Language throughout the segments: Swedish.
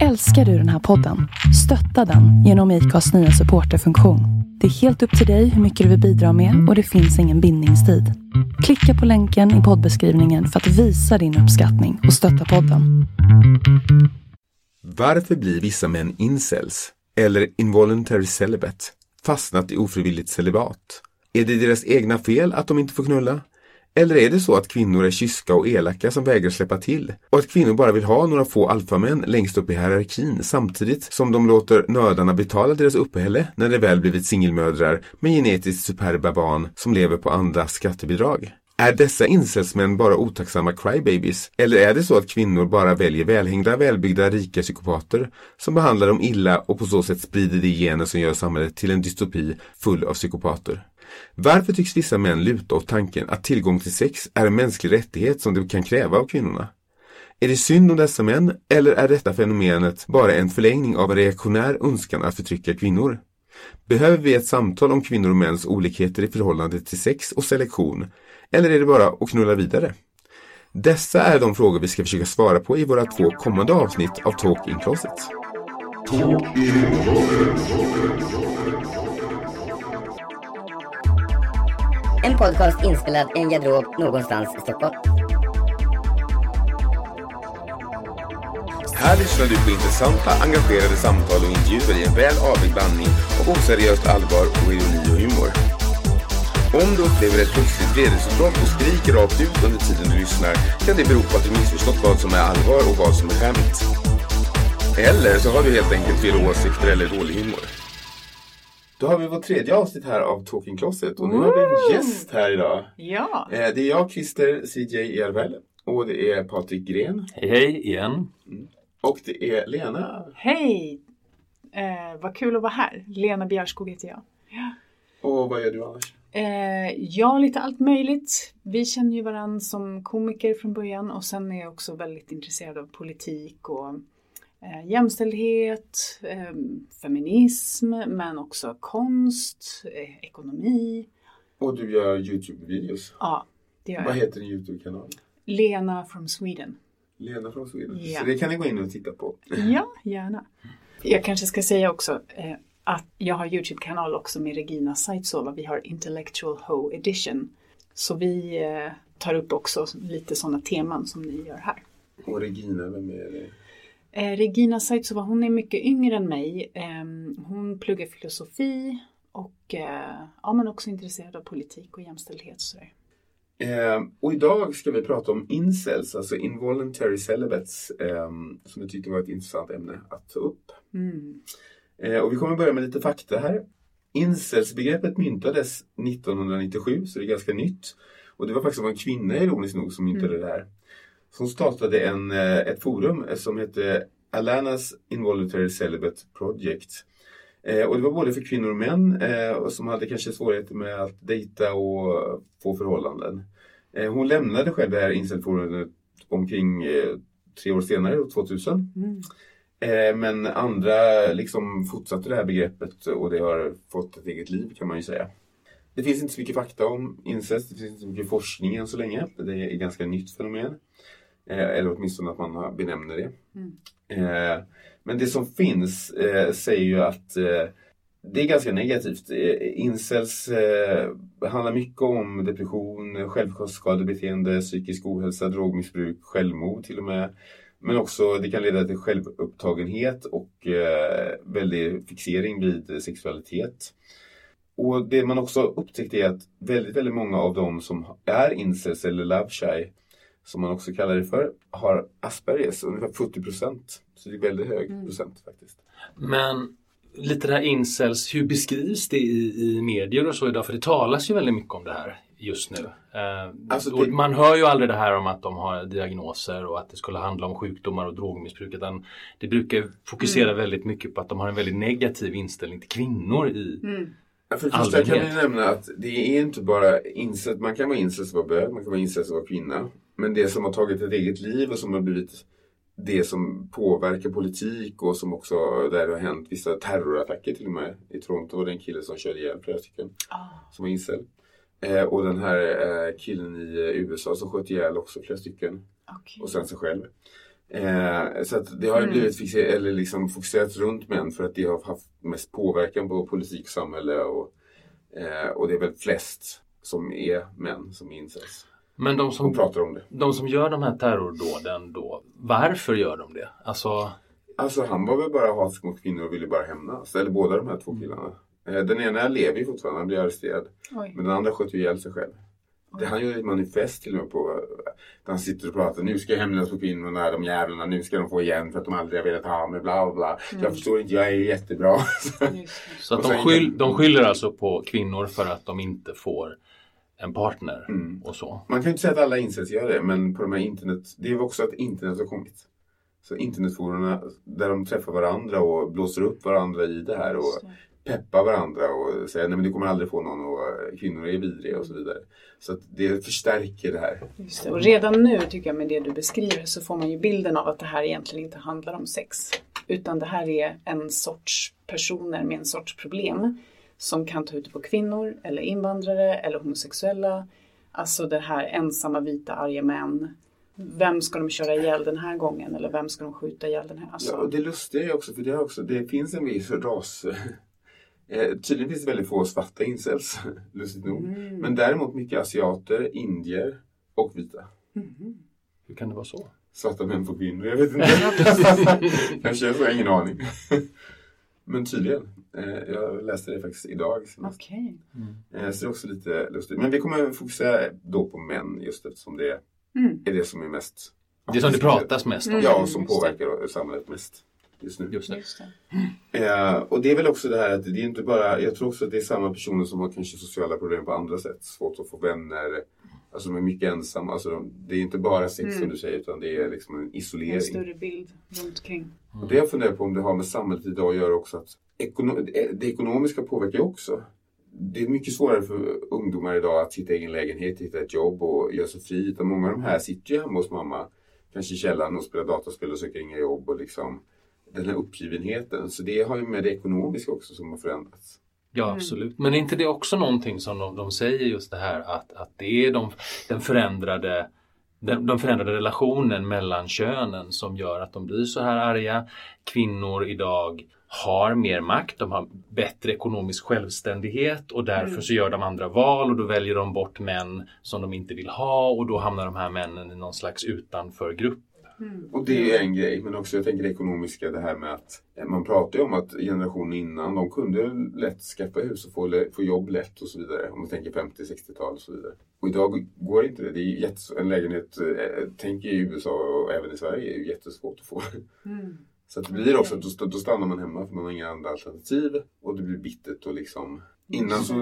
Älskar du den här podden? Stötta den genom IKAs nya supporterfunktion. Det är helt upp till dig hur mycket du vill bidra med och det finns ingen bindningstid. Klicka på länken i poddbeskrivningen för att visa din uppskattning och stötta podden. Varför blir vissa män incels, eller involuntary celibate, fastnat i ofrivilligt celibat? Är det deras egna fel att de inte får knulla? Eller är det så att kvinnor är kyska och elaka som vägrar släppa till? Och att kvinnor bara vill ha några få alfamän längst upp i hierarkin samtidigt som de låter nördarna betala deras uppehälle när de väl blivit singelmödrar med genetiskt superba barn som lever på andras skattebidrag? Är dessa incelsmän bara otacksamma crybabies? Eller är det så att kvinnor bara väljer välhängda, välbyggda, rika psykopater som behandlar dem illa och på så sätt sprider de gener som gör samhället till en dystopi full av psykopater? Varför tycks vissa män luta åt tanken att tillgång till sex är en mänsklig rättighet som de kan kräva av kvinnorna? Är det synd om dessa män eller är detta fenomenet bara en förlängning av en reaktionär önskan att förtrycka kvinnor? Behöver vi ett samtal om kvinnor och mäns olikheter i förhållande till sex och selektion? Eller är det bara att knulla vidare? Dessa är de frågor vi ska försöka svara på i våra två kommande avsnitt av Talk in Closet. Talk in En podcast inspelad i en garderob någonstans i Stockholm. Här lyssnar du på intressanta, engagerade samtal och intervjuer i en väl avvägd blandning av oseriöst allvar och ironi och humor. Om du upplever ett plötsligt vredesutbrott och skriker rakt ut under tiden du lyssnar kan det bero på att du missförstått vad som är allvar och vad som är skämt. Eller så har du helt enkelt fel åsikter eller dålig humor. Då har vi vårt tredje avsnitt här av Talking Closet och nu har vi en gäst här idag. Ja. Eh, Det är jag, Christer CJ Järvel och det är Patrik Gren Hej, hej igen. och det är Lena. Hej! Eh, vad kul att vara här. Lena Bjärskog heter jag. Och vad gör du annars? Eh, ja, lite allt möjligt. Vi känner ju varandra som komiker från början och sen är jag också väldigt intresserad av politik och eh, jämställdhet, eh, feminism, men också konst, eh, ekonomi. Och du gör Youtube-videos. Ja, det gör Vad jag. heter din Youtube-kanal? Lena from Sweden. Lena från Sweden. Ja. Så det kan ni gå in och titta på. Ja, gärna. Jag kanske ska säga också eh, att jag har Youtube-kanal också med Regina Saitsova. Vi har Intellectual Ho Edition. Så vi eh, tar upp också lite sådana teman som ni gör här. Och Regina, vem är det? Eh, Regina Saitsova, hon är mycket yngre än mig. Eh, hon pluggar filosofi och eh, ja, men också intresserad av politik och jämställdhet. Så där. Eh, och idag ska vi prata om incels, alltså involuntary celibates, eh, som jag tyckte var ett intressant ämne att ta upp. Mm. Eh, och vi kommer börja med lite fakta här. Incels-begreppet myntades 1997, så det är ganska nytt. Och det var faktiskt en kvinna, ironiskt nog, som myntade det här. Som startade en, eh, ett forum eh, som hette Alanas Involuntary Celibate Project. Eh, och det var både för kvinnor och män eh, som hade kanske svårigheter med att dejta och få förhållanden. Eh, hon lämnade själv det här incelforumet omkring tre år senare, år 2000. Mm. Men andra liksom fortsatte det här begreppet och det har fått ett eget liv kan man ju säga. Det finns inte så mycket fakta om incest, det finns inte så mycket forskning än så länge. Det är ett ganska nytt fenomen. Eh, eller åtminstone att man benämner det. Mm. Eh, men det som finns eh, säger ju att det är ganska negativt. Incels handlar mycket om depression, självskadebeteende, psykisk ohälsa, drogmissbruk, självmord till och med. Men också det kan leda till självupptagenhet och eh, väldig fixering vid sexualitet. Och det man också upptäckt är att väldigt, väldigt många av dem som är incels eller love shy, som man också kallar det för, har Aspergers, ungefär 40 procent. Så det är väldigt hög procent faktiskt. Men lite det här incels, hur beskrivs det i, i medier och så idag? För det talas ju väldigt mycket om det här just nu. Eh, Alltså, det- Man hör ju aldrig det här om att de har diagnoser och att det skulle handla om sjukdomar och drogmissbruk. Utan det brukar fokusera väldigt mycket på att de har en väldigt negativ inställning till kvinnor i Ja, För det första kan vi nämna att det är inte bara incest, man kan vara incest och vara bög, man kan vara incest och vara kvinna. Men det som har tagit ett eget liv och som har blivit det som påverkar politik och som också där det har hänt vissa terrorattacker till och med. I Toronto var det en kille som körde ihjäl flera stycken som var incel. Eh, och den här eh, killen i eh, USA som sköt ihjäl också flera stycken Okej. och sen sig själv. Eh, så det har ju Mm. blivit fixer- eller liksom fokuserat runt män för att det har haft mest påverkan på politik och samhälle och, eh, och det är väl flest som är män som är incels Men de och som, pratar om det. de som gör de här terrordåden då, varför gör de det? Alltså, Alltså han var väl bara hatisk mot kvinnor och ville bara hämnas. Eller båda de här två killarna. Eh, Den ena lever ju fortfarande, han blir arresterad. Oj. Men den andra sköt ju ihjäl sig själv. Det, han gör ett manifest till och med på där han sitter och pratar. Nu ska jag hämnas på kvinnorna, de jävlarna. Nu ska de få igen för att de aldrig har velat ha mig. Bla bla bla. Jag förstår inte, jag är jättebra. Så att de, skyll, de skyller alltså på kvinnor för att de inte får en partner Mm. och så. Man kan ju inte säga att alla incels gör det, men på de här internet, det är ju också att internet har kommit. Så internetforerna där de träffar varandra och blåser upp varandra i det här och peppar varandra och säger nej men du kommer aldrig få någon och kvinnor är vidriga och så vidare. Så att det förstärker det här. Just det. Och redan nu tycker jag med det du beskriver så får man ju bilden av att det här egentligen inte handlar om sex. Utan det här är en sorts personer med en sorts problem som kan ta ut på kvinnor eller invandrare eller homosexuella. Alltså det här ensamma vita arga män. Vem ska de köra ihjäl den här gången eller vem ska de skjuta ihjäl den här? Alltså, Ja, och det lustiga är också, för det, är också, det finns en viss ras... Eh, tydligen finns det väldigt få svarta incels, lustigt nog. Mm. Men däremot mycket asiater, indier och vita. Hur kan det vara så? Svarta män på kvinnor, jag vet inte. Kanske, jag har ingen aning. Men tydligen. Eh, jag läste det faktiskt idag. senast. Okej. Eh, så det är också lite lustigt. Men vi kommer fokusera då på män just eftersom det Mm. är det som är mest... Det som det pratas mest om. Ja, och som påverkar samhället mest just nu. Just det. Just det. Eh, och det är väl också det här att det är inte bara, jag tror också att det är samma personer som har kanske sociala problem på andra sätt. Svårt att få vänner, alltså de är mycket ensamma. Alltså de, det är inte bara sex Mm. som du säger utan det är liksom en En isolering. större bild runt omkring. Och det jag funderar på om det har med samhället idag att göra också att ekono det ekonomiska påverkar ju också. Det är mycket svårare för ungdomar idag att hitta egen lägenhet, hitta ett jobb och göra sig fri. Utan många av de här sitter ju hemma hos mamma, kanske i källaren och spelar dataspel och söker inga jobb och liksom den här uppgivenheten. Så det har ju med det ekonomiska också som har förändrats. Ja, absolut. Men är inte det också någonting som de, de säger just det här att, att det är de, den förändrade den, de förändrade relationen mellan könen som gör att de blir så här arga. Kvinnor idag har mer makt, de har bättre ekonomisk självständighet och därför så gör de andra val och då väljer de bort män som de inte vill ha och då hamnar de här männen i någon slags utanförgrupp. Och det är en grej, men också jag tänker det ekonomiska, det här med att eh, man pratar ju om att generationen innan, de kunde lätt skaffa hus och få, få jobb lätt och så vidare. Om man tänker 50-60-tal och så vidare. Och idag går inte det. det är jättes- en lägenhet, eh, tänk i USA och även i Sverige, är ju jättesvårt att få. Mm. Så att det blir också att då, då stannar man hemma för man har inga andra alternativ och det blir bittert och liksom Innan så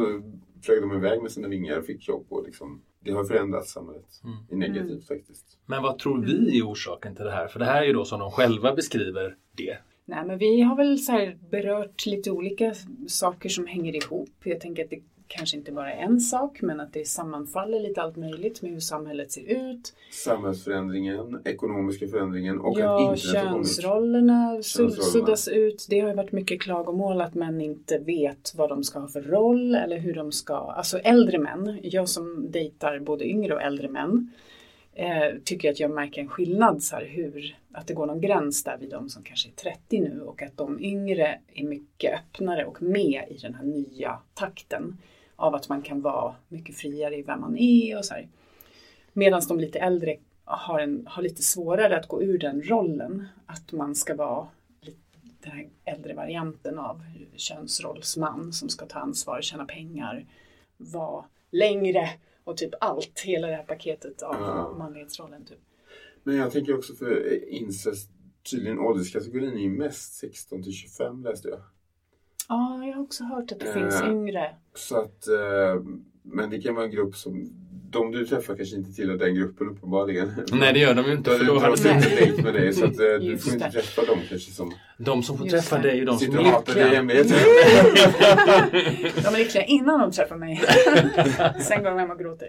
flög de iväg med sina vingar och fick jobb och liksom Det har förändrat samhället i negativt faktiskt. Men vad tror vi är orsaken till det här? För det här är ju då som de själva beskriver det. Nej, men vi har väl så här berört lite olika saker som hänger ihop. Jag tänker att det kanske inte bara en sak, men att det sammanfaller lite allt möjligt med hur samhället ser ut. Samhällsförändringen, ekonomiska förändringen och att ja, su- Könsrollerna. suddas ut. Det har ju varit mycket klagomål att män inte vet vad de ska ha för roll eller hur de ska, alltså äldre män, jag som dejtar både yngre och äldre män, eh, tycker att jag märker en skillnad så här hur, att det går någon gräns där vid de som kanske är 30 nu och att de yngre är mycket öppnare och med i den här nya takten av att man kan vara mycket friare i vem man är och så här. Medan de lite äldre har, en, har lite svårare att gå ur den rollen. Att man ska vara den här äldre varianten av könsrollsman som ska ta ansvar, tjäna pengar, vara längre och typ allt, hela det här paketet av Ja. manlighetsrollen. Typ. Men jag tänker också för eh, incest, tydligen ålderskategorin är ju mest 16 till 25 läste jag. Ja, jag har också hört att det Eh. finns yngre. Så att, eh, men det kan vara en grupp som, de du träffar kanske inte tillhör den gruppen uppenbarligen. Nej, det gör de ju inte. För då du hade inte Nej. en dejt med dig så att eh, du Just får inte det. träffa dem kanske som de som får Just träffa det. dig är de som sitter är och hatar dig i lyckliga. De är lyckliga innan de träffar mig. Sen går de hem och gråter.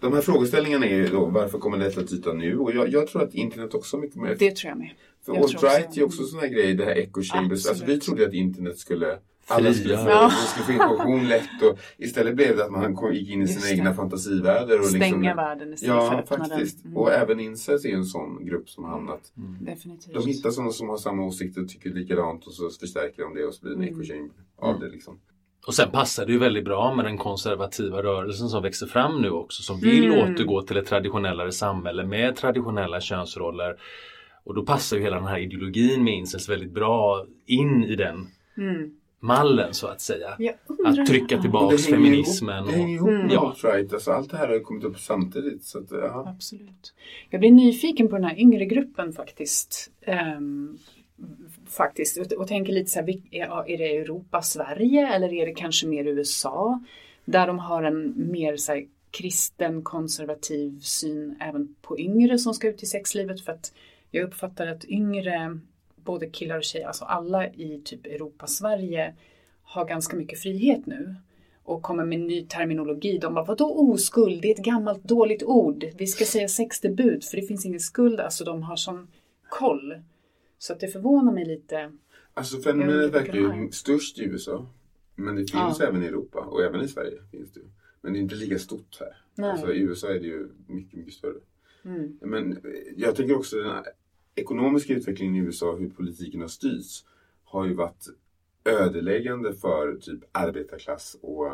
De här frågeställningarna är ju då, varför kommer detta till ytan nu? Och jag, jag tror att internet också har mycket med Det tror jag med. För alt-right är ju också en sån här grej, det här echo chambers. Alltså vi trodde att internet skulle Alla skulle få. Ja. skulle få information lätt och istället blev det att man kom- gick in i sina egna fantasivärldar. Och Stänga liksom, världen istället för Ja, att öppna faktiskt. den. Mm. Och även incels är ju en sån grupp som har hamnat. Definitivt. De hittar sådana som har samma åsikter och tycker likadant och så förstärker de det och så blir det en Mm. av det liksom. Och sen passar det ju väldigt bra med den konservativa rörelsen som växer fram nu också som vill Mm. återgå till ett traditionellare samhälle med traditionella könsroller. Och då passar ju hela den här ideologin med incels väldigt bra in i den Mm. Mallen så att säga. Att trycka hänger feminismen. Ihop, det hänger ihop Mm. med Ja. alt-right. Alltså, allt det här har kommit upp samtidigt. Så att, ja. Absolut. Jag blir nyfiken på den här yngre gruppen faktiskt. Ehm, faktiskt. Och, och tänker lite så här, är det Europa, Sverige eller är det kanske mer USA? Där de har en mer så här, kristen konservativ syn även på yngre som ska ut i sexlivet. För att jag uppfattar att yngre, både killar och tjejer, alltså alla i typ Europa, Sverige har ganska mycket frihet nu och kommer med ny terminologi. De bara, vadå oskuld? Det är ett gammalt dåligt ord. Vi ska säga sexdebut för det finns ingen skuld. Alltså de har sån koll. Så att det förvånar mig lite. Alltså fenomenet verkar ju störst i USA. Men det finns Ja. även i Europa och även i Sverige finns det. Men det är inte lika stort här. Nej. Alltså, I USA är det ju mycket, mycket större. Mm. Men jag tänker också den ekonomiska utvecklingen i USA, hur politiken har styrts, har ju varit ödeläggande för typ arbetarklass och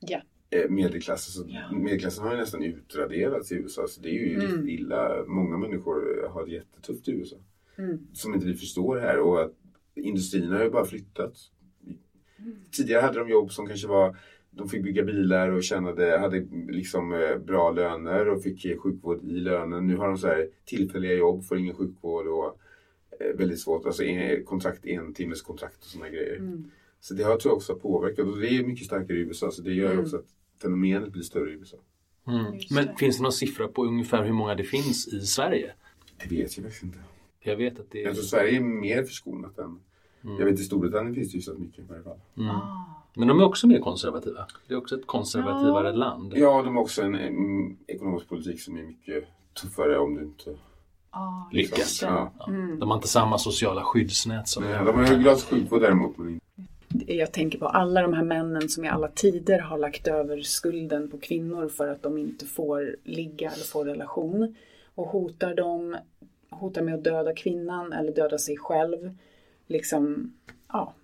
Ja. eh, medelklass. Alltså, Ja. Medelklassen har ju nästan utraderats i USA. Så det är ju Mm. riktigt illa. Många människor har det jättetufft i USA. Mm. Som inte vi förstår här. Och att industrin har ju bara flyttat. Tidigare hade de jobb som kanske var de fick bygga bilar och tjänade, hade liksom eh, bra löner och fick eh, sjukvård i lönen. Nu har de så här tillfälliga jobb, får ingen sjukvård och eh, väldigt svårt. Alltså en, kontrakt, en timmes kontrakt och sådana grejer. Mm. Så det har tror jag också påverkat och det är mycket starkare i USA så det gör Mm. också att fenomenet blir större i USA. Mm. Men det. finns det någon siffra på ungefär hur många det finns i Sverige? Det vet jag faktiskt inte. Jag vet att det Jag är... tror Sverige är mer förskonat än... Mm. Jag vet i Storbritannien finns det ju så mycket i varje fall. Mm. Ah. Men de är också mer konservativa. Det är också ett konservativare Ja. land. Ja, de har också en, en ekonomisk politik som är mycket tuffare om du inte... Ah, Lyckas. Ja. Mm. De har inte samma sociala skyddsnät som Nej, de har ju gratis sjukvård däremot. Jag tänker på alla de här männen som i alla tider har lagt över skulden på kvinnor för att de inte får ligga eller få relation. Och hotar dem, hotar med att döda kvinnan eller döda sig själv. Liksom, ja.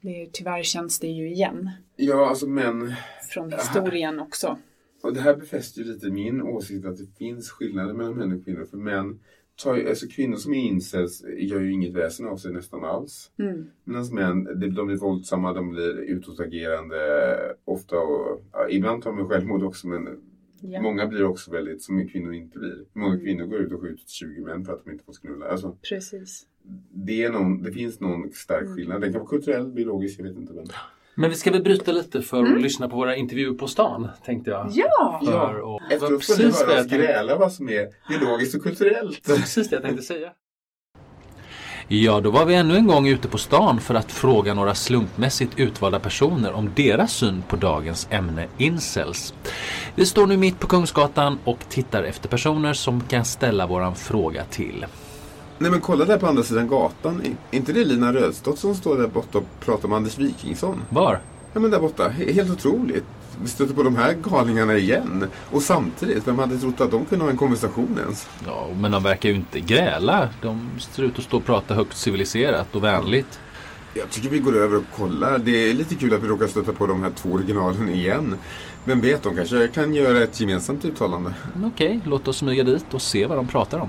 Det, är- tyvärr känns det ju igen Ja, alltså män... från historien också. Och det här befäster ju lite min åsikt att det finns skillnader mellan män och kvinnor. För män tar ju, alltså kvinnor som är incels gör ju inget väsen av sig nästan alls. Mm. Medan män, de, de blir våldsamma, de blir utåtagerande ofta och ja, ibland tar de självmord också men Ja. många blir också väldigt, som kvinnor inte blir. Många Mm. kvinnor går ut och skjuter 20 män för att de inte får knulla. Alltså, Precis. det, är någon, det finns någon stark Mm. skillnad. Den kan vara kulturell, biologisk, jag vet inte. Men... Men vi ska väl bryta lite för att lyssna på våra intervjuer på stan, tänkte jag. Ja! För, och, Efteråt ska ni precis det höra oss gräla vad som är biologiskt och kulturellt. precis det jag tänkte säga. Ja, då var vi ännu en gång ute på stan för att fråga några slumpmässigt utvalda personer om deras syn på dagens ämne incels. Vi står nu mitt på Kungsgatan och tittar efter personer som kan ställa våran fråga till. Nej men kolla där på andra sidan gatan. Är inte det Lina Rödstott som står där borta och pratar med Anders Wikingsson? Var? Ja men där borta, He- helt otroligt. Vi stöter på de här galningarna igen. Och samtidigt, vem hade trott att de kunde ha en konversation ens? Ja, men de verkar ju inte gräla. De ser ut att stå och prata högt civiliserat och vänligt. Jag tycker vi går över och kollar. Det är lite kul att vi råkar stöta på de här två originalen igen. Vem vet, de kanske kan göra ett gemensamt uttalande. Okej, låt oss smyga dit och se vad de pratar om.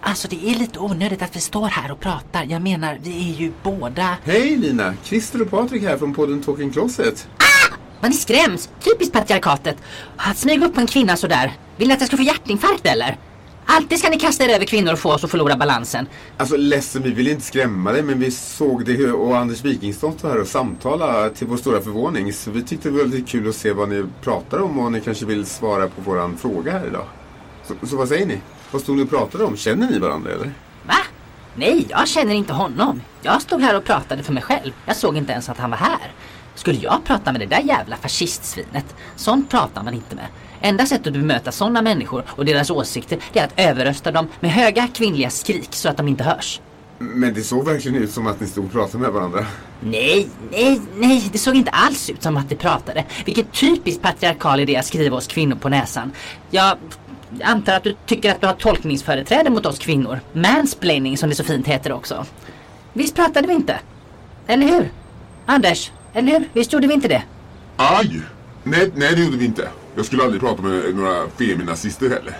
Alltså det är lite onödigt att vi står här och pratar. Jag menar, vi är ju båda... Hej Lina! Christer och Patrik här från podden Talking Closet. Man ni skräms! Typiskt patriarkatet. Att smyga upp på en kvinna sådär. Vill ni att jag ska få hjärtinfarkt eller? Alltid ska ni kasta er över kvinnor och få oss att förlora balansen. Alltså ledsen, vi vill inte skrämma dig men vi såg det och Anders Wikingsson stod här och samtala till vår stora förvåning. Så vi tyckte det var lite kul att se vad ni pratar om och ni kanske vill svara på våran fråga här idag. Så, så vad säger ni? Vad stod ni och pratade om? Känner ni varandra eller? Va? Nej, jag känner inte honom. Jag stod här och pratade för mig själv. Jag såg inte ens att han var här. Skulle jag prata med det där jävla fascistsvinet? Sånt pratar man inte med. Enda sättet att bemöta sådana människor och deras åsikter det är att överrösta dem med höga kvinnliga skrik så att de inte hörs. Men det såg verkligen ut som att ni stod och pratade med varandra. Nej, nej, nej, det såg inte alls ut som att de pratade. Vilken typiskt patriarkal idé att skriva oss kvinnor på näsan. Jag antar att du tycker att du har tolkningsföreträde mot oss kvinnor. Mansplaining som det så fint heter också. Visst pratade vi inte? Eller hur? Anders, eller hur? Visst gjorde vi inte det? Aj! Nej, nej, det gjorde vi inte. Jag skulle aldrig prata med några feminazister heller.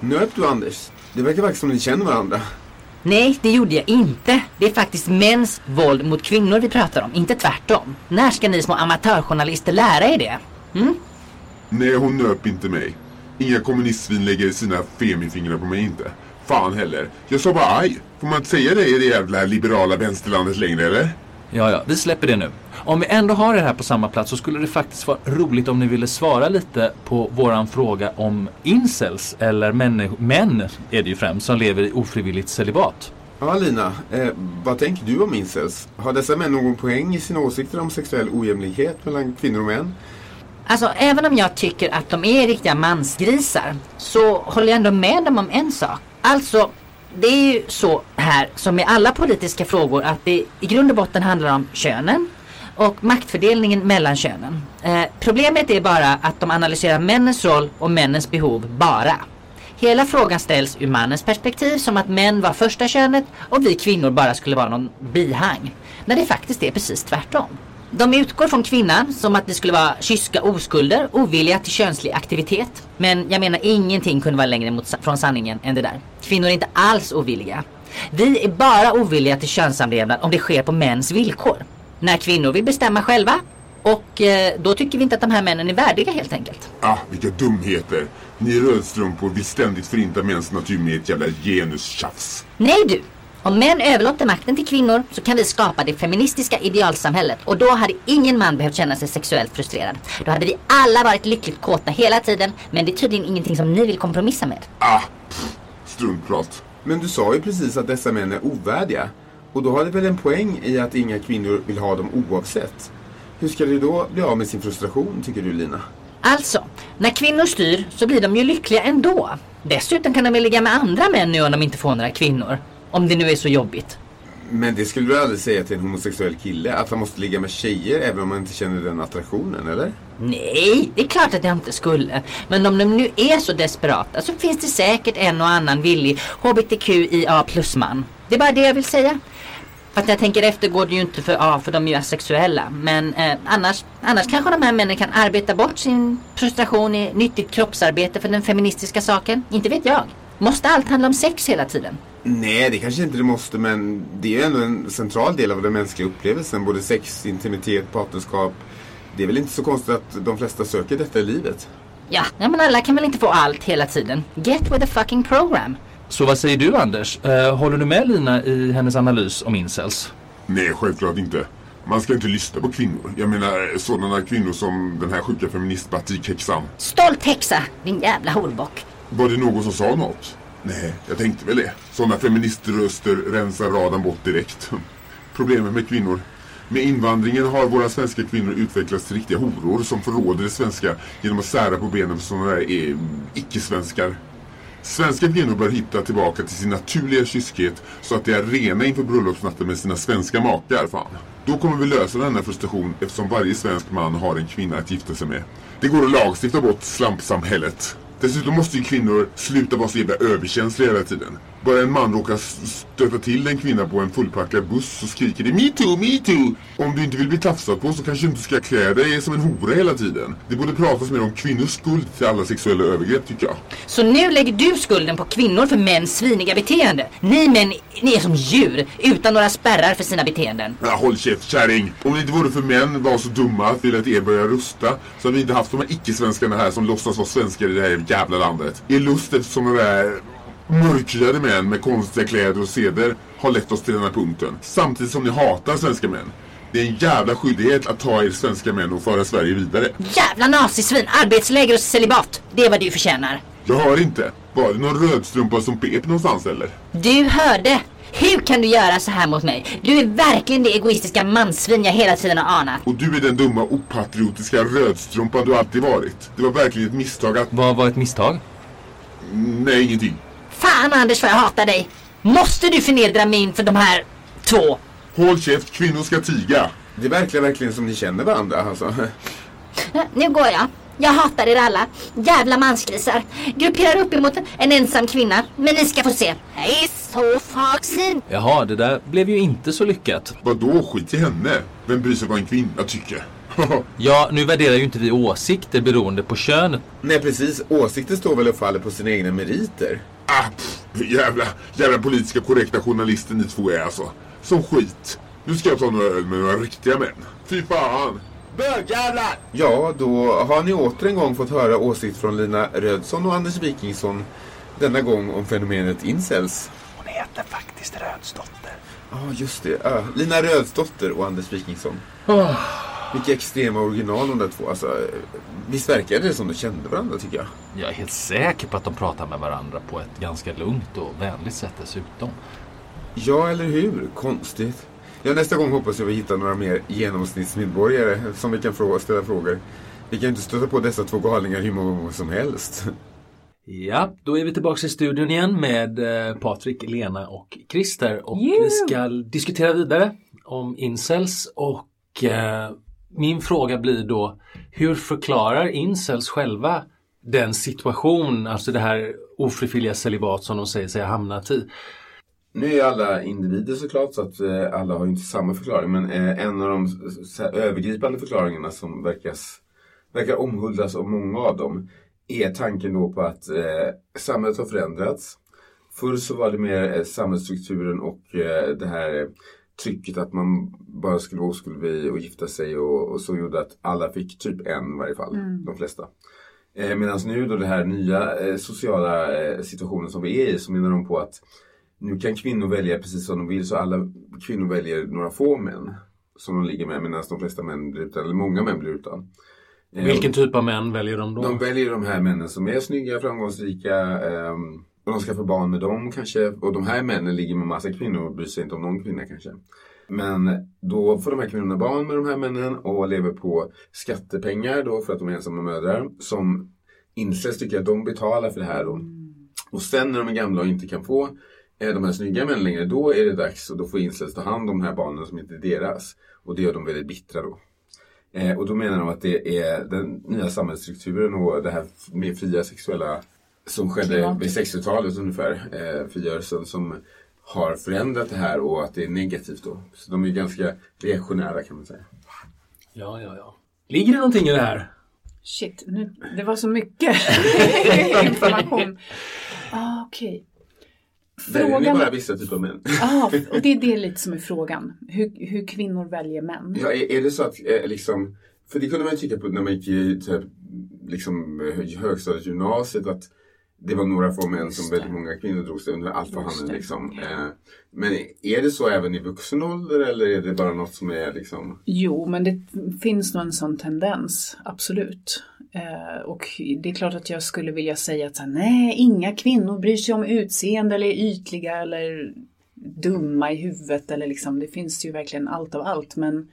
Nöp du Anders? Det verkar faktiskt som ni känner varandra. Nej, det gjorde jag inte. Det är faktiskt mäns våld mot kvinnor vi pratar om, inte tvärtom. När ska ni små amatörjournalister lära er det? Mm? Nej, hon nöp inte mig. Inga kommunistsvin lägger sina femifingrar på mig inte. Fan heller. Jag sa bara aj. Får man inte säga det i det jävla liberala vänsterlandet längre eller? Ja, ja, vi släpper det nu. Om vi ändå har er här på samma plats så skulle det faktiskt vara roligt om ni ville svara lite på våran fråga om incels, eller män, män är det ju främst, som lever i ofrivilligt celibat. Ja, Lina. Eh, vad tänker du om incels? Har dessa män någon poäng i sina åsikter om sexuell ojämlikhet mellan kvinnor och män? Alltså, även om jag tycker att de är riktiga mansgrisar så håller jag ändå med dem om en sak. Alltså, det är ju så här som med alla politiska frågor att det i grund och botten handlar om könen och maktfördelningen mellan könen. Eh, problemet är bara att de analyserar männens roll och männens behov bara. Hela frågan ställs ur mannens perspektiv som att män var första könet och vi kvinnor bara skulle vara någon bihang. När det faktiskt är precis tvärtom. De utgår från kvinnan som att det skulle vara kyska oskulder, ovilja till könslig aktivitet. Men jag menar ingenting kunde vara längre mot, från sanningen än det där. Kvinnor är inte alls ovilliga. Vi är bara ovilliga till könssamlevnad om det sker på mäns villkor. När kvinnor vill bestämma själva och eh, då tycker vi inte att de här männen är värdiga helt enkelt. Ah, vilka dumheter. Ni rödstrumpor vill ständigt förinta mäns natur med ett jävla genustjafs. Nej du! Om män överlåter makten till kvinnor så kan vi skapa det feministiska idealsamhället och då hade ingen man behövt känna sig sexuellt frustrerad. Då hade vi alla varit lyckligt kåta hela tiden men det är tydligen ingenting som ni vill kompromissa med. Ah, struntprat. Men du sa ju precis att dessa män är ovärdiga. Och då har det väl en poäng i att inga kvinnor vill ha dem oavsett. Hur ska de då bli av med sin frustration, tycker du Lina? Alltså, när kvinnor styr så blir de ju lyckliga ändå. Dessutom kan de väl ligga med andra män nu om de inte får några kvinnor. Om det nu är så jobbigt. Men det skulle du aldrig säga till en homosexuell kille? Att han måste ligga med tjejer även om man inte känner den attraktionen, eller? Nej, det är klart att jag inte skulle. Men om de nu är så desperata så finns det säkert en och annan villig HBTQIA plus-man. Det är bara det jag vill säga. Fast jag tänker efter går det ju inte för, ja, för de är ju asexuella. Men eh, annars, annars kanske de här männen kan arbeta bort sin frustration i nyttigt kroppsarbete för den feministiska saken. Inte vet jag. Måste allt handla om sex hela tiden? Nej, det kanske inte det måste, men det är ju ändå en central del av den mänskliga upplevelsen. Både sex, intimitet, partnerskap. Det är väl inte så konstigt att de flesta söker detta i livet. Ja, men alla kan väl inte få allt hela tiden. Get with the fucking program. Så vad säger du Anders? Eh, håller du med Lina i hennes analys om incels? Nej, självklart inte. Man ska inte lyssna på kvinnor. Jag menar sådana kvinnor som den här sjuka feministbatikhäxan. Stolt häxa, din jävla horbock. Var det någon som sa något? Nej, jag tänkte väl det. Sådana feministröster rensar radan bort direkt. Problemet med kvinnor. Med invandringen har våra svenska kvinnor utvecklats till riktiga horor som förråder det svenska genom att sära på benen för sådana där eh, icke-svenskar. Svenska kvinnor bör hitta tillbaka till sin naturliga kyskhet så att de är rena inför bröllopsnatten med sina svenska makar, fan. Då kommer vi lösa denna frustration eftersom varje svensk man har en kvinna att gifta sig med. Det går att lagstifta bort slampsamhället. Dessutom måste ju kvinnor sluta vara så jävla överkänsliga hela tiden. Bara en man råkar stöta till en kvinna på en fullpackad buss så skriker det Me too, me too! Om du inte vill bli tafsad på så kanske du inte ska klä dig som en hora hela tiden. Det borde pratas mer om kvinnors skuld till alla sexuella övergrepp tycker jag. Så nu lägger du skulden på kvinnor för mäns sviniga beteende. Ni män, ni är som djur utan några spärrar för sina beteenden. Ja, håll käft kärring! Om det inte vore för män var så dumma att vilja att er börjar rusta så hade vi inte haft de här icke-svenskarna här som låtsas vara svenskar i det här jävla landet. Er lust efter sådana där mörkhyade män med konstiga kläder och seder har lett oss till den här punkten. Samtidigt som ni hatar svenska män. Det är en jävla skyldighet att ta er svenska män och föra Sverige vidare. Jävla nazisvin, arbetsläger och celibat. Det är vad du förtjänar. Jag hör inte. Var det någon rödstrumpa som pep någonstans eller? Du hörde. Hur kan du göra så här mot mig? Du är verkligen det egoistiska mansvin jag hela tiden har anat. Och du är den dumma opatriotiska rödstrumpan du alltid varit. Det var verkligen ett misstag att... Vad var ett misstag? Nej, ingenting. Fan Anders vad jag hatar dig. Måste du förnedra mig inför de här två? Håll käft, kvinnor ska tiga. Det verkar verkligen som ni känner varandra alltså. Nu går jag. Jag hatar er alla. Jävla mansgrisar. Grupperar upp emot en ensam kvinna. Men ni ska få se. Jag är så fagsint. Jaha, det där blev ju inte så lyckat. Vadå, skit i henne. Vem bryr sig vad en kvinna tycker? Ja, nu värderar ju inte vi åsikter beroende på könet. Nej precis, åsikter står väl och faller på sina egna meriter. Ah, pff, jävla, jävla politiska korrekta journalister ni två är alltså. Som skit. Nu ska jag ta några öl med några riktiga män. Fy fan. Bögjävlar! Ja, då har ni åter en gång fått höra åsikt från Lina Rödsson och Anders Wikingsson. Denna gång om fenomenet incels. Hon heter faktiskt Rödsdotter. Ja, just det. Ja, Lina Rödsdotter och Anders Wikingsson. Vilka extrema original de där två. Alltså, visst verkar det som de kände varandra tycker jag. Jag är helt säker på att de pratar med varandra på ett ganska lugnt och vänligt sätt dessutom. Ja, eller hur? Konstigt. Ja, nästa gång hoppas jag vi hittar några mer genomsnittsmedborgare som vi kan frå- ställa frågor. Vi kan ju inte stöta på dessa två galningar hur många gånger som helst. Ja, då är vi tillbaka i studion igen med eh, Patrik, Lena och Christer och Yeah. vi ska diskutera vidare om incels och eh, min fråga blir då hur förklarar incels själva den situation, alltså det här ofrivilliga celibat som de säger sig ha hamnat i? Nu är alla individer såklart så att eh, alla har inte samma förklaring men eh, en av de övergripande förklaringarna som verkas, verkar omhuldas av många av dem är tanken då på att eh, samhället har förändrats. Förr så var det mer eh, samhällsstrukturen och eh, det här eh, trycket att man bara skulle vara oskuld och gifta sig och, och så gjorde att alla fick typ en i varje fall, de flesta. Eh, Medan nu då det här nya eh, sociala eh, situationen som vi är i så menar de på att nu kan kvinnor välja precis som de vill så alla kvinnor väljer några få män som de ligger med medan de flesta män blir utan, eller många män blir utan. Eh, Vilken typ av män väljer de då? De väljer de här männen som är snygga, framgångsrika ehm, och de ska få barn med dem kanske. Och de här männen ligger med massa kvinnor och bryr sig inte om någon kvinna kanske. Men då får de här kvinnorna barn med de här männen och lever på skattepengar då för att de är ensamma mödrar. Som incels tycker att de betalar för det här då. Och sen när de är gamla och inte kan få eh, de här snygga männen längre, då är det dags och då får incels ta hand om de här barnen som inte är deras. Och det gör de väldigt bittra då. Eh, och då menar de att det är den nya samhällsstrukturen och det här med fria sexuella som skedde vid 60-talet ungefär, eh, frigörelsen som har förändrat det här och att det är negativt då. Så de är ganska reaktionära kan man säga. Ja, ja, ja. Ligger det någonting i det här? Shit, nu, det var så mycket information. Ah, Okej. Ni Frågan... bara vissa typer av män? Ah, och det är det lite som är frågan. Hur, hur kvinnor väljer män. Ja, är, är det så att eh, liksom, för det kunde man ju tycka på när man gick i typ, liksom, högstadiet, gymnasiet att det var några få män som väldigt många kvinnor drog sig under allt vad Just han det. liksom. Eh, men är det så även i vuxen ålder eller är det bara något som är liksom Jo, men det finns nog en sån tendens, absolut. Eh, och det är klart att jag skulle vilja säga att nej, inga kvinnor bryr sig om utseende eller är ytliga eller dumma i huvudet eller liksom, det finns ju verkligen allt av allt. Men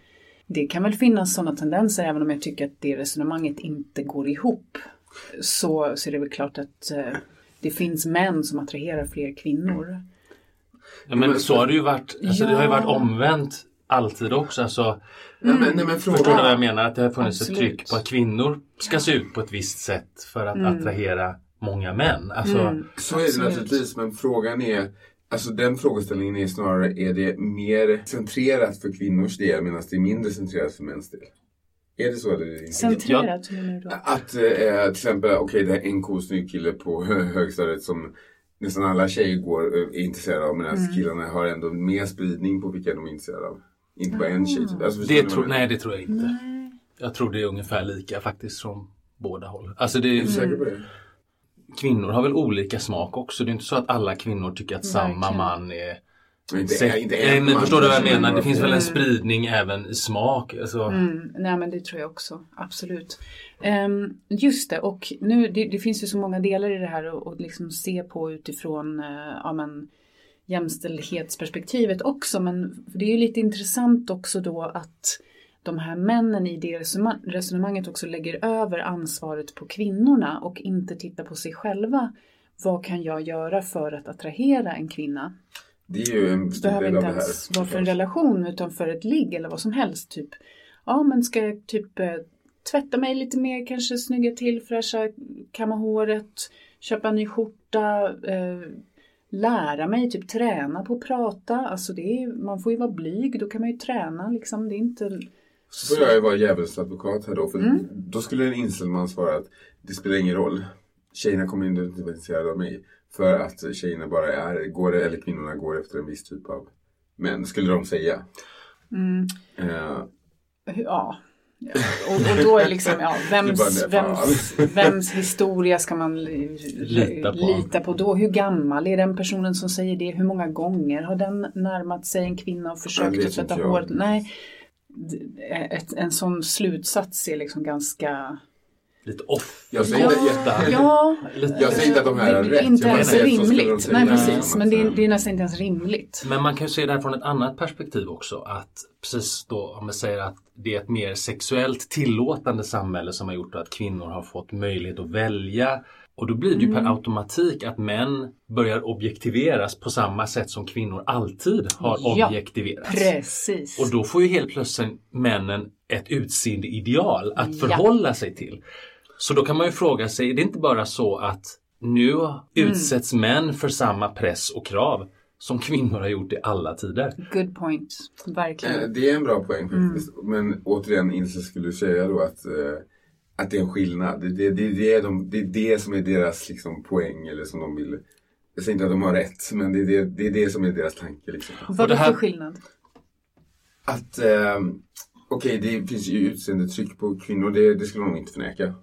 det kan väl finnas sådana tendenser även om jag tycker att det resonemanget inte går ihop. Så, så är det väl klart att eh, det finns män som attraherar fler kvinnor. Ja, men så har det ju varit, alltså, det har ju varit Ja. omvänt alltid också. Alltså, Nej, men, nej, men Förstår du vad jag menar? Att det har funnits ett Absolut. tryck på att kvinnor ska se ut på ett visst sätt för att Mm. attrahera många män. Alltså, Mm, så är det absolut. naturligtvis men frågan är Alltså den frågeställningen är snarare, är det mer centrerat för kvinnors del medan det är mindre centrerat för mäns del? Är det så eller inte? Centrerat, hur menar du då? Att eh, till exempel, okej det är en cool snygg kille på hö- högstadiet som nästan alla tjejer går, eh, är intresserade av medan Mm. killarna har ändå mer spridning på vilka de är intresserade av. Inte bara en tjej. Typ. Alltså, förstår det tro, nej, det tror jag inte. Nej. Jag tror det är ungefär lika faktiskt från båda håll. Alltså det Är du säker på det? Kvinnor har väl olika smak också. Det är inte så att alla kvinnor tycker att samma Verkligen. man är Inte, inte Nej, en men förstår du vad jag menar? Det finns väl en spridning även i smak. Alltså, Mm, nej men det tror jag också, absolut. Ehm, just det, och nu, det, det finns ju så många delar i det här att och liksom se på utifrån eh, ja, men, jämställdhetsperspektivet också. Men det är ju lite intressant också då att de här männen i det resonema- resonemanget också lägger över ansvaret på kvinnorna och inte tittar på sig själva. vad kan jag göra för att attrahera en kvinna? Det är ju en stor behöver del av inte det här. ens vara för en relation utan för ett ligg eller vad som helst. Typ, ja men ska jag typ eh, tvätta mig lite mer, kanske snygga till, fräscha, kamma håret, köpa en ny skjorta, eh, lära mig, typ träna på att prata. Alltså det är, man får ju vara blyg, då kan man ju träna liksom. Det är inte... Så får jag ju vara djävulens advokat här då. För Mm. Då skulle en incelman svara att det spelar ingen roll. Tjejerna kommer inte vara intresserade av mig. För att tjejerna bara är, går, eller kvinnorna går efter en viss typ av män. Skulle de säga. Mm, Eh, ja. Ja, Och, och då är liksom, ja, vems, vems, vems historia ska man li- Lita på. lita på då? Hur gammal är den personen som säger det? Hur många gånger har den närmat sig en kvinna och försökt att tvätta håret? Nej, ett, en sån slutsats är liksom ganska... Lite off. jag säger Ja, inte, ja, Jag säger inte att de här har det rätt. är inte ens rimligt. Nej, precis. Men det är, eh, det är nästan inte ens rimligt. Men man kan ju se det här från ett annat perspektiv också. Att precis då om man säger att det är ett mer sexuellt tillåtande samhälle som har gjort att kvinnor har fått möjlighet att välja. Och då blir det ju per automatik att män börjar objektiveras på samma sätt som kvinnor alltid har Ja, objektiverats. Precis. Och då får ju helt plötsligt männen ett utseendeideal att Ja. förhålla sig till. Så då kan man ju fråga sig, är det inte bara så att nu utsätts män för samma press och krav som kvinnor har gjort i alla tider? Good point. Eh, Verkligen. Det är en bra poäng Mm. faktiskt. Men återigen, Ilse skulle säga då att, eh, att det är en skillnad. Det, det, det, det, är de, det är det som är deras liksom, poäng eller som de vill. Jag säger inte att de har rätt, men det är det, det, är det som är deras tanke. Liksom. Vad är det det för skillnad? Att, eh, okej, det finns ju utseendetryck på kvinnor, det, det skulle de nog inte förneka.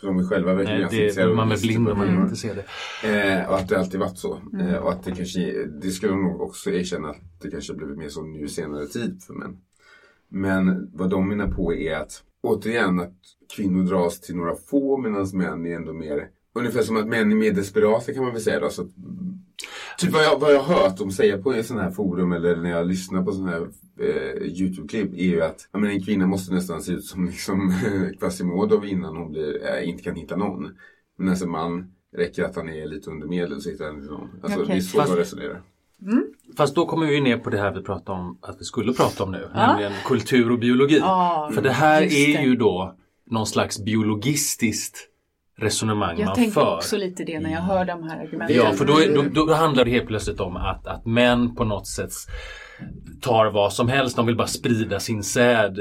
För de är själva verkligen ganska det, intresserade man är blind om man inte ser det. Eh, och att det alltid varit så. Eh, och att det kanske, det skulle de nog också erkänna att det kanske blivit mer så nu senare tid för män. Men vad de menar på är att återigen att kvinnor dras till några få medan män är ändå mer Ungefär som att män är mer desperata kan man väl säga då. Så att, typ vad jag, vad jag har hört dem säga på sån här forum eller när jag lyssnar på sån här eh, Youtube-klipp är ju att men en kvinna måste nästan se ut som liksom, Quasimodo innan hon blir, eh, inte kan hitta någon. Men alltså en man räcker att han är lite under medel så hittar han inte någon. Alltså Okej. det är så Fast- jag resonerar. Fast då kommer vi ner på det här vi pratade om att vi skulle prata om nu, nämligen kultur och biologi. Ja, För det här är det. ju då någon slags biologistiskt resonemang Jag man tänker för. också lite det när jag hör de här argumenten. Ja, för då, är- då, då handlar det helt plötsligt om att, att män på något sätt tar vad som helst. De vill bara sprida sin säd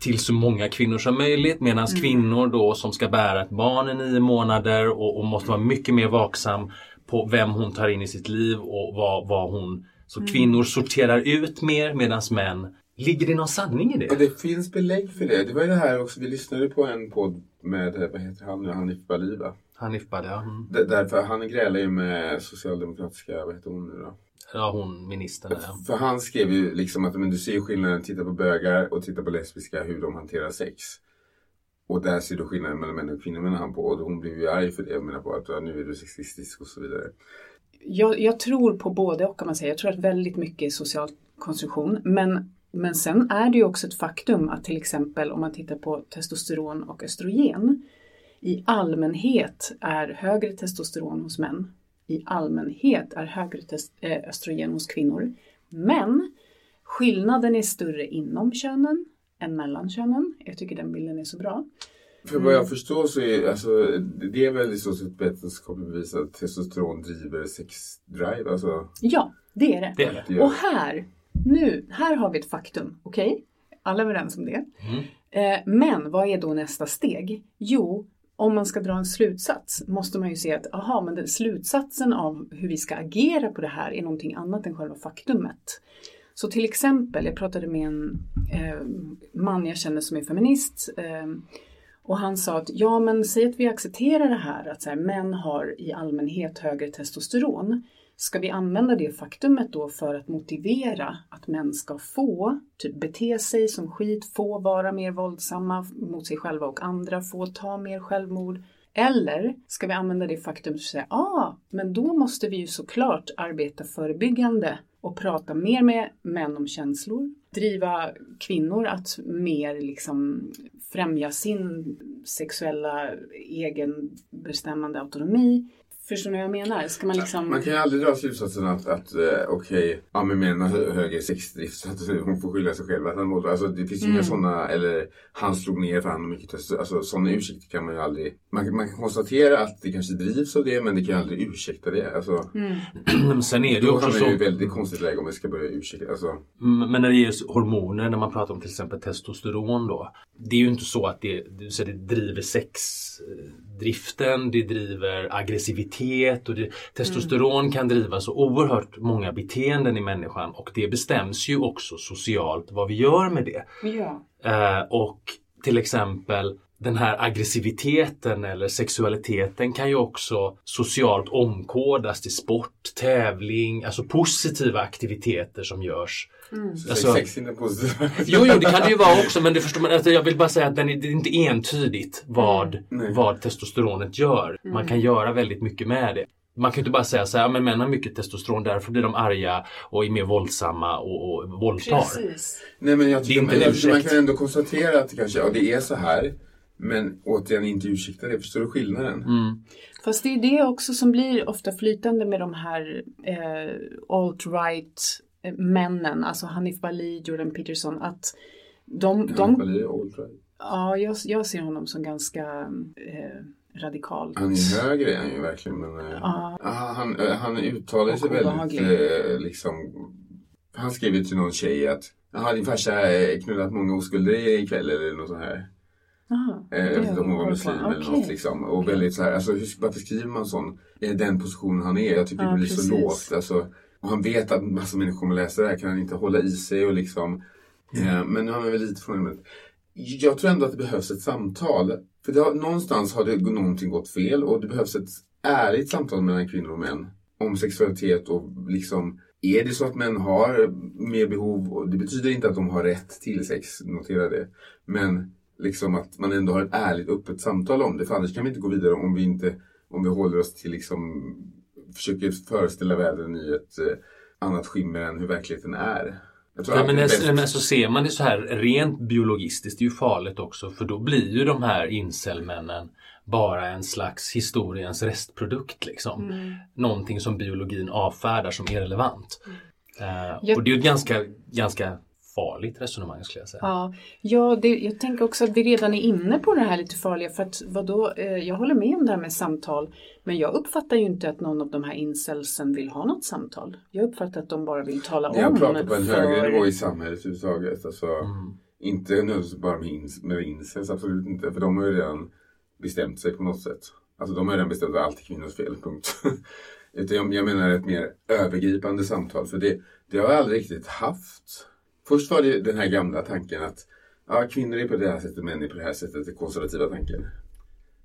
till så många kvinnor som möjligt. Medan Mm. kvinnor då som ska bära ett barn i nio månader och, och måste vara mycket mer vaksam på vem hon tar in i sitt liv och vad, vad hon... Så Mm. kvinnor sorterar ut mer medan män... Ligger det någon sanning i det? Och det finns belägg för det. Det var ju det här också, vi lyssnade på en podd med, vad heter han nu, Hanif Bali va? Hanif Badi, ja. Mm. D- Därför han grälar ju med socialdemokratiska, vad heter hon nu då? ja, hon ministern. Ja. För han skrev ju liksom att men du ser ju skillnaden, titta på bögar och titta på lesbiska, hur de hanterar sex. Och där ser du skillnaden mellan män och kvinnor menar han på. Och hon blev ju arg för det och menar på att ja, nu är du sexistisk och så vidare. Jag, jag tror på både och kan man säga. Jag tror att väldigt mycket är social konstruktion. Men, men sen är det ju också ett faktum att till exempel om man tittar på testosteron och östrogen. I allmänhet är högre testosteron hos män. I allmänhet är högre test, eh, östrogen hos kvinnor. Men skillnaden är större inom könen än mellan könen. Jag tycker den bilden är så bra. För vad jag förstår så är alltså, det är väl i så sätt vetenskapligt bevisat att testosteron driver sexdrive. Alltså, Ja, det är det. Det är det. Och här, nu, här har vi ett faktum, okej? Alla är överens om det. Eh, men vad är då nästa steg? Jo, om man ska dra en slutsats måste man ju se att aha, men slutsatsen av hur vi ska agera på det här är någonting annat än själva faktumet. Så till exempel, jag pratade med en eh, man jag känner som är feminist eh, och han sa att ja men säg att vi accepterar det här att så här, män har i allmänhet högre testosteron. Ska vi använda det faktumet då för att motivera att män ska få typ bete sig som skit, få vara mer våldsamma mot sig själva och andra, få ta mer självmord? Eller ska vi använda det faktumet och säga ah, men då måste vi ju såklart arbeta förebyggande och prata mer med män om känslor, driva kvinnor att mer liksom främja sin sexuella egenbestämmande autonomi, Förstår ni vad jag menar? Ska man liksom... Man kan ju aldrig dra slutsatsen att, att eh, okej, ja men hö- högre sexdrift så att hon får skylla sig själv att han mår Alltså det finns ju inga Mm. sådana, eller han slog ner för han har mycket test. Alltså sådana ursäkter kan man ju aldrig. Man, kan- man kan konstatera att det kanske drivs av det men det kan ju aldrig ursäkta det. Alltså, Mm. Men sen är det ju då också så. ett väldigt konstigt läge om vi ska börja ursäkta. Alltså, Mm, Men när det gäller hormoner, när man pratar om till exempel testosteron då. Det är ju inte så att det, så det driver sexdriften, det driver aggressivitet och det, testosteron kan driva så oerhört många beteenden i människan och det bestäms ju också socialt vad vi gör med det. Ja. Eh, och till exempel den här aggressiviteten eller sexualiteten kan ju också socialt omkodas till sport, tävling, alltså positiva aktiviteter som görs. Mm. så Alltså- sex positivt. Jo, jo, det kan det ju vara också, men det förstår man. Alltså, jag vill bara säga att den är, det är inte entydigt vad, Nej. vad testosteronet gör. Man kan göra väldigt mycket med det. Man kan ju inte bara säga så här, "Ja, men män har mycket testosteron, därför blir de arga och är mer våldsamma och, och våldtar. Precis. Nej men jag Det är tycker inte man, man ursäkt. kan ändå konstatera att det kanske, ja det är så här. Men återigen inte ursäkta det, förstår du skillnaden? Mm. Fast det är det också som blir ofta flytande med de här eh, alt-right männen, alltså Hanif Bali, Jordan Peterson, att de, De, de de, all right. ja, jag, jag ser honom som ganska eh, radikalt. Han är högre är han ju verkligen men eh, ah, han, eh, han uttalar sig väldigt eh, liksom Han skrev ju till någon tjej att Jaha din farsa eh, knullat många oskulder ikväll eller något sånt här. Aha, Eh, om hon var muslim eller något liksom. Och väldigt så här, alltså hur, varför skriver man sån? Eh, den positionen han är. Jag tycker Ja, det blir så precis. lågt. Alltså, och han vet att massa människor kommer läsa det här. Kan han inte hålla i sig och liksom. Eh, men nu har han väl lite från ämnet. Jag tror ändå att det behövs ett samtal. För har, någonstans har det någonting gått fel och det behövs ett ärligt samtal mellan kvinnor och män. Om sexualitet och liksom är det så att män har mer behov, och det betyder inte att de har rätt till sex, notera det. Men liksom att man ändå har ett ärligt öppet samtal om det. För annars kan vi inte gå vidare om vi inte om vi håller oss till liksom försöker föreställa världen i ett eh, annat skimmer än hur verkligheten är. Ja, men, det är men så ser man det så här rent biologistiskt, det är ju farligt också för då blir ju de här incelmännen bara en slags historiens restprodukt liksom. Mm. Någonting som biologin avfärdar som irrelevant. Eh, Jag- Och det är ju ett ganska, ganska farligt resonemang skulle jag säga. Ja, ja det, jag tänker också att vi redan är inne på det här lite farliga för att vadå, eh, jag håller med om det här med samtal men jag uppfattar ju inte att någon av de här incelsen vill ha något samtal. Jag uppfattar att de bara vill tala om Jag pratar på en för- högre nivå i samhället överhuvudtaget. Alltså, Mm. Inte nödvändigtvis bara med, incels, absolut inte. För de har ju redan bestämt sig på något sätt. Alltså de har redan bestämt att allt är kvinnors fel, punkt. Utan jag, jag menar ett mer övergripande samtal. För det, det har jag aldrig riktigt haft. Först var det den här gamla tanken att ja, kvinnor är på det här sättet, män är på det här sättet. Den konservativa tanken.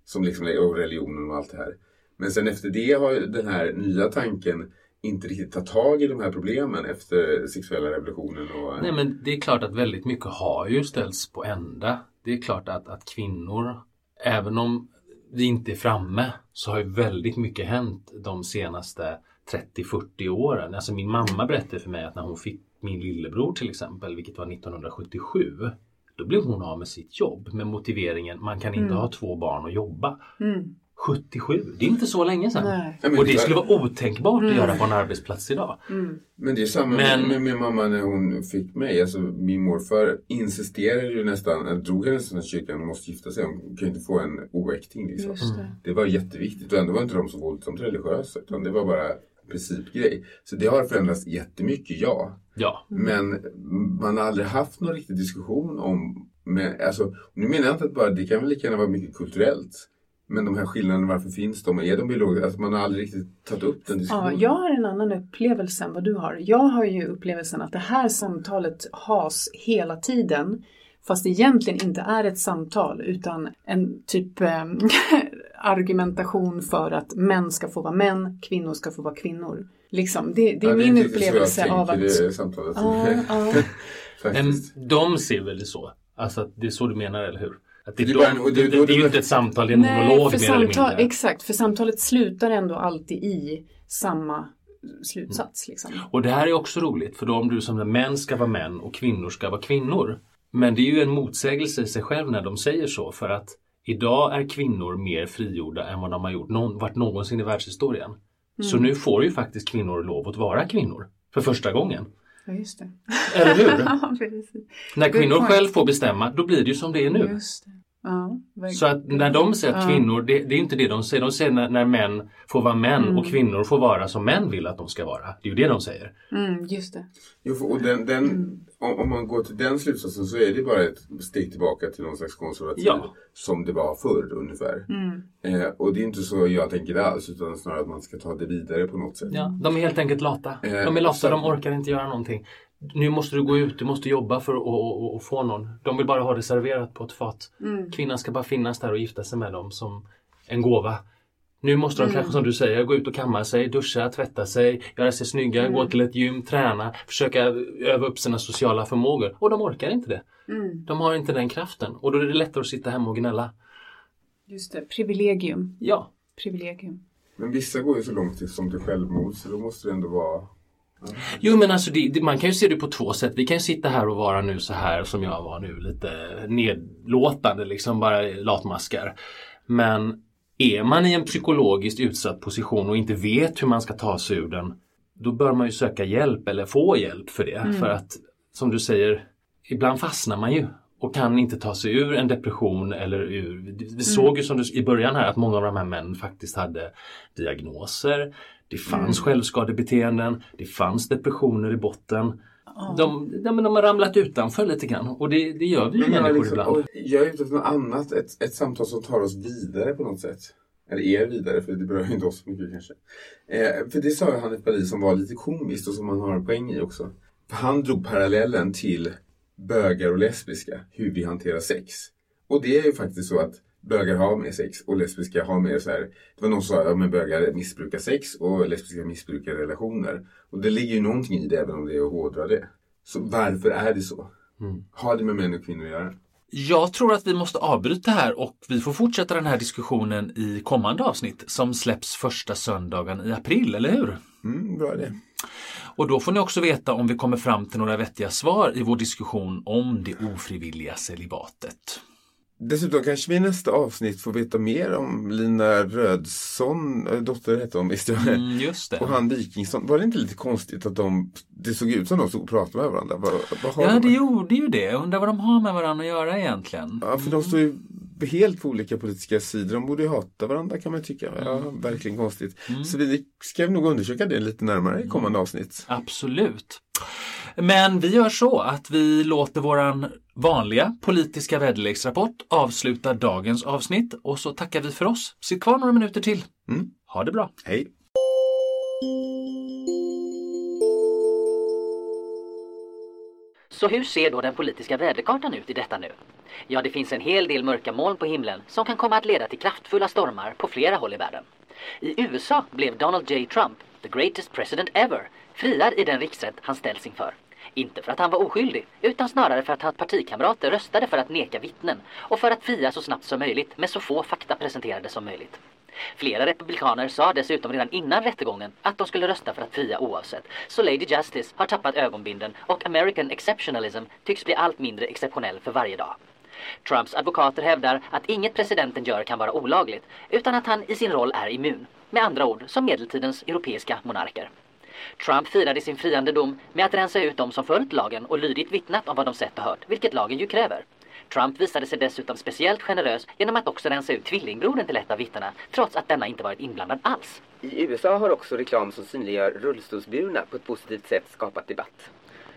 Som liksom och religionen och allt det här. Men sen efter det har den här nya tanken inte riktigt tagit tag i de här problemen efter sexuella revolutionen. Och, Nej men det är klart att väldigt mycket har ju ställts på ända. Det är klart att, att kvinnor, även om vi inte är framme, så har ju väldigt mycket hänt de senaste 30-40 åren. Alltså min mamma berättade för mig att när hon fick min lillebror till exempel, vilket var 1977, då blev hon av med sitt jobb med motiveringen man kan inte Mm. ha två barn och jobba. Mm. 77, det är inte så länge sedan. Nej. Och det skulle vara otänkbart att Mm. göra på en arbetsplats idag. Mm. Men det är samma Men- med min mamma när hon fick mig. Alltså min morfar insisterade ju nästan, drog henne nästan till kyrkan, hon måste gifta sig, hon kan inte få en oäkting liksom. Det. Det var jätteviktigt och ändå var inte de så våldsamt religiösa utan det var bara principgrej. Så det har förändrats jättemycket, ja. Ja. Men man har aldrig haft någon riktig diskussion om, med, alltså, nu menar jag inte att bara, det kan väl lika gärna vara mycket kulturellt. Men de här skillnaderna, varför finns de? Är de biologiska? Alltså man har aldrig riktigt tagit upp den Ja, diskussionen. jag har en annan upplevelse än vad du har. Jag har ju upplevelsen att det här samtalet has hela tiden. Fast det egentligen inte är ett samtal utan en typ eh, argumentation för att män ska få vara män, kvinnor ska få vara kvinnor. Liksom, det, det är Ja, min så jag upplevelse av att... Det samtalet. Ja, ja. Men Faktiskt. de ser väl det så? Alltså att det är så du menar, eller hur? Att det, är Det är de, bara det- det, det är ju inte ett samtal, det är en monolog för mer eller samtal, mindre. exakt, för samtalet slutar ändå alltid i samma slutsats. Liksom. Och det här är också roligt, för då om du som att män ska vara män och kvinnor ska vara kvinnor. Men det är ju en motsägelse i sig själv när de säger så, för att Idag är kvinnor mer frigjorda än vad de har gjort någon, varit någonsin i världshistorien. Mm. Så nu får ju faktiskt kvinnor lov att vara kvinnor. För första gången. Ja, just det. Eller hur? ja. När kvinnor själv får bestämma, då blir det ju som det är nu. Just det. Ja. Så att när de säger att kvinnor, det, det är inte det de säger. De säger när, när män får vara män Mm. och kvinnor får vara som män vill att de ska vara. Det är ju det de säger. Mm, just det. Jo, och den, den, Mm. Om, om man går till den slutsatsen så är det bara ett steg tillbaka till någon slags konservativ Ja. som det var förr ungefär. Mm. Eh, och det är inte så jag tänker alls utan snarare att man ska ta det vidare på något sätt. Ja, de är helt enkelt lata. Eh, De är lata, så- de orkar inte göra någonting. Nu måste du gå ut, du måste jobba för att och, och, och få någon. De vill bara ha det serverat på ett fat. Mm. Kvinnan ska bara finnas där och gifta sig med dem som en gåva. Nu måste de Mm. kanske som du säger gå ut och kamma sig, duscha, tvätta sig, göra sig snygga, Mm. gå till ett gym, träna, försöka öva upp sina sociala förmågor. Och de orkar inte det. Mm. De har inte den kraften och då är det lättare att sitta hemma och gnälla. Just det, privilegium. Ja, Privilegium. Men vissa går ju så långt till, som till självmord så då måste det ändå vara... Jo men alltså det, det, man kan ju se det på två sätt. Vi kan ju sitta här och vara nu så här som jag var nu lite nedlåtande liksom bara latmaskar. Men är man i en psykologiskt utsatt position och inte vet hur man ska ta sig ur den då bör man ju söka hjälp eller få hjälp för det. Mm. För att som du säger, ibland fastnar man ju och kan inte ta sig ur en depression eller ur... Vi såg ju som du, i början här att många av de här männen faktiskt hade diagnoser. Det fanns Mm. självskadebeteenden, det fanns depressioner i botten. De, ja, men de har ramlat utanför lite grann och det, det gör vi ju Men jag, är människor liksom, ibland. och jag är ute efter något annat, ett, ett samtal som tar oss vidare på något sätt. Eller er vidare, för det berör ju inte oss så mycket kanske. Eh, för det sa ju Hanif Bali som var lite komiskt och som man har en poäng i också. För han drog parallellen till bögar och lesbiska, hur vi hanterar sex. Och det är ju faktiskt så att bögar har mer sex och lesbiska har mer så här. Det var någon som sa att bögar missbrukar sex och lesbiska missbrukar relationer. Och det ligger ju någonting i det även om det är att hårdra det. Så varför är det så? Mm. Har det med män och kvinnor att göra? Jag tror att vi måste avbryta här och vi får fortsätta den här diskussionen i kommande avsnitt som släpps första söndagen i april, eller hur? Mm, bra det. Och då får ni också veta om vi kommer fram till några vettiga svar i vår diskussion om det ofrivilliga celibatet. Dessutom kanske vi i nästa avsnitt får veta mer om Lina Rödsson, äh, dotter hette hon visst. Mm, just det. Och han Wikingsson. Var det inte lite konstigt att de, det såg ut som de stod och pratade med varandra? Vad, vad Ja, de? det gjorde ju det. Jag undrar vad de har med varandra att göra egentligen. Ja, för de står ju helt på olika politiska sidor. De borde ju hata varandra kan man tycka. Ja, Mm. verkligen konstigt. Så vi ska nog undersöka det lite närmare i kommande avsnitt. Absolut. Men vi gör så att vi låter våran vanliga politiska väderleksrapport avsluta dagens avsnitt och så tackar vi för oss. Sitt kvar några minuter till. Mm. Ha det bra. Hej! Så hur ser då den politiska väderkartan ut i detta nu? Ja, det finns en hel del mörka moln på himlen som kan komma att leda till kraftfulla stormar på flera håll i världen. I USA blev Donald J. Trump, the greatest president ever, friad i den riksrätt han ställs inför. Inte för att han var oskyldig, utan snarare för att hans partikamrater röstade för att neka vittnen och för att fria så snabbt som möjligt med så få fakta presenterade som möjligt. Flera republikaner sa dessutom redan innan rättegången att de skulle rösta för att fria oavsett. Så Lady Justice har tappat ögonbinden och American exceptionalism tycks bli allt mindre exceptionell för varje dag. Trumps advokater hävdar att inget presidenten gör kan vara olagligt utan att han i sin roll är immun. Med andra ord som medeltidens europeiska monarker. Trump firade sin friande dom med att rensa ut de som följt lagen och lydigt vittnat om vad de sett och hört, vilket lagen ju kräver. Trump visade sig dessutom speciellt generös genom att också rensa ut tvillingbrodern till ett av vittnena, trots att denna inte varit inblandad alls. I USA har också reklam som synliggör rullstolsburna på ett positivt sätt skapat debatt.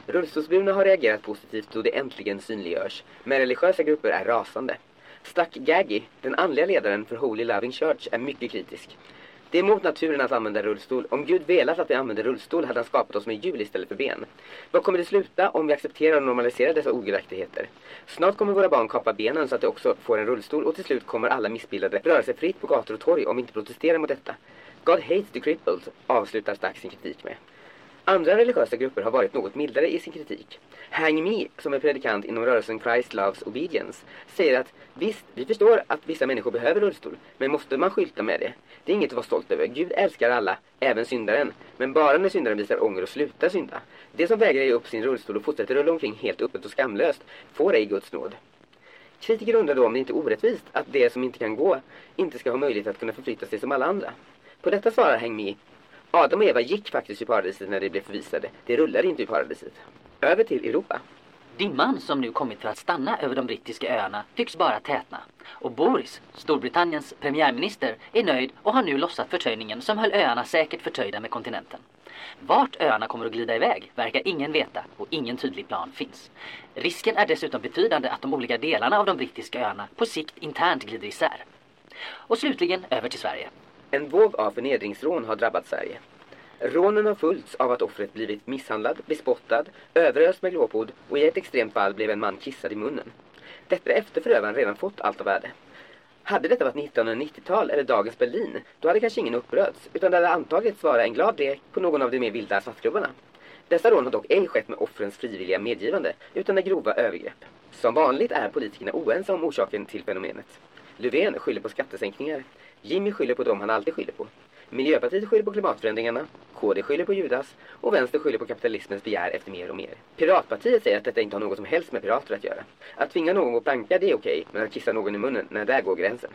Rullstolsburna har reagerat positivt då det äntligen synliggörs, men religiösa grupper är rasande. Stuck Gaggy, den andliga ledaren för Holy Loving Church, är mycket kritisk. Det är mot naturen att använda rullstol. Om Gud velat att vi använder rullstol hade han skapat oss med hjul istället för ben. Vad kommer det sluta om vi accepterar och normaliserar dessa ogudaktigheter? Snart kommer våra barn kapa benen så att de också får en rullstol och till slut kommer alla missbildade röra sig fritt på gator och torg om vi inte protesterar mot detta. God hates the crippled, avslutar Stark sin kritik med. Andra religiösa grupper har varit något mildare i sin kritik. Hang Me, som är predikant inom rörelsen Christ Loves Obedience, säger att visst, vi förstår att vissa människor behöver rullstol, men måste man skylta med det? Det är inget att vara stolt över. Gud älskar alla, även syndaren. Men bara när syndaren visar ånger och slutar synda. Det som vägrar ge upp sin rullstol och fortsätter rulla omkring helt öppet och skamlöst får ej Guds nåd. Kritiker undrar då om det inte är orättvist att det som inte kan gå inte ska ha möjlighet att kunna förflytta sig som alla andra. På detta svarar Häng med. Adam och Eva gick faktiskt i paradiset när de blev förvisade. Det rullade inte i paradiset. Över till Europa. Dimman som nu kommit för att stanna över de brittiska öarna tycks bara tätna. Och Boris, Storbritanniens premiärminister, är nöjd och har nu lossat förtöjningen som höll öarna säkert förtöjda med kontinenten. Vart öarna kommer att glida iväg verkar ingen veta och ingen tydlig plan finns. Risken är dessutom betydande att de olika delarna av de brittiska öarna på sikt internt glider isär. Och slutligen över till Sverige. En våg av förnedringsrån har drabbat Sverige. Rånen har följts av att offret blivit misshandlad, bespottad, överöst med glåpord och i ett extremt fall blev en man kissad i munnen. Detta efter förövaren redan fått allt av värde. Hade detta varit 1990-tal eller dagens Berlin, då hade kanske ingen upprörts, utan det hade antagits vara en glad lek på någon av de mer vilda svartklubbarna. Dessa rån har dock ej skett med offrens frivilliga medgivande, utan med grova övergrepp. Som vanligt är politikerna oense om orsaken till fenomenet. Löfven skyller på skattesänkningar. Jimmy skyller på dem han alltid skyller på. Miljöpartiet skyller på klimatförändringarna, KD skyller på Judas och Vänster skyller på kapitalismens begär efter mer och mer. Piratpartiet säger att detta inte har något som helst med pirater att göra. Att tvinga någon att planka det är okej, men att kissa någon i munnen, när där går gränsen.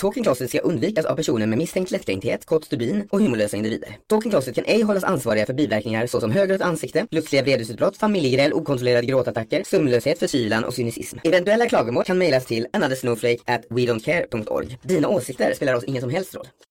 Talking Closet ska undvikas av personer med misstänkt lättkränkthet, kort stubin och humorlösa individer. Talking Closet kan ej hållas ansvariga för biverkningar såsom högrött ansikte, plötsliga vredesutbrott, familjegräl, okontrollerade gråtattacker, sömnlöshet, förkylan och cynism. Eventuella klagomål kan mejlas till anothersnowflake at wedon'tcare.org. Dina åsikter spelar oss ingen som helst roll.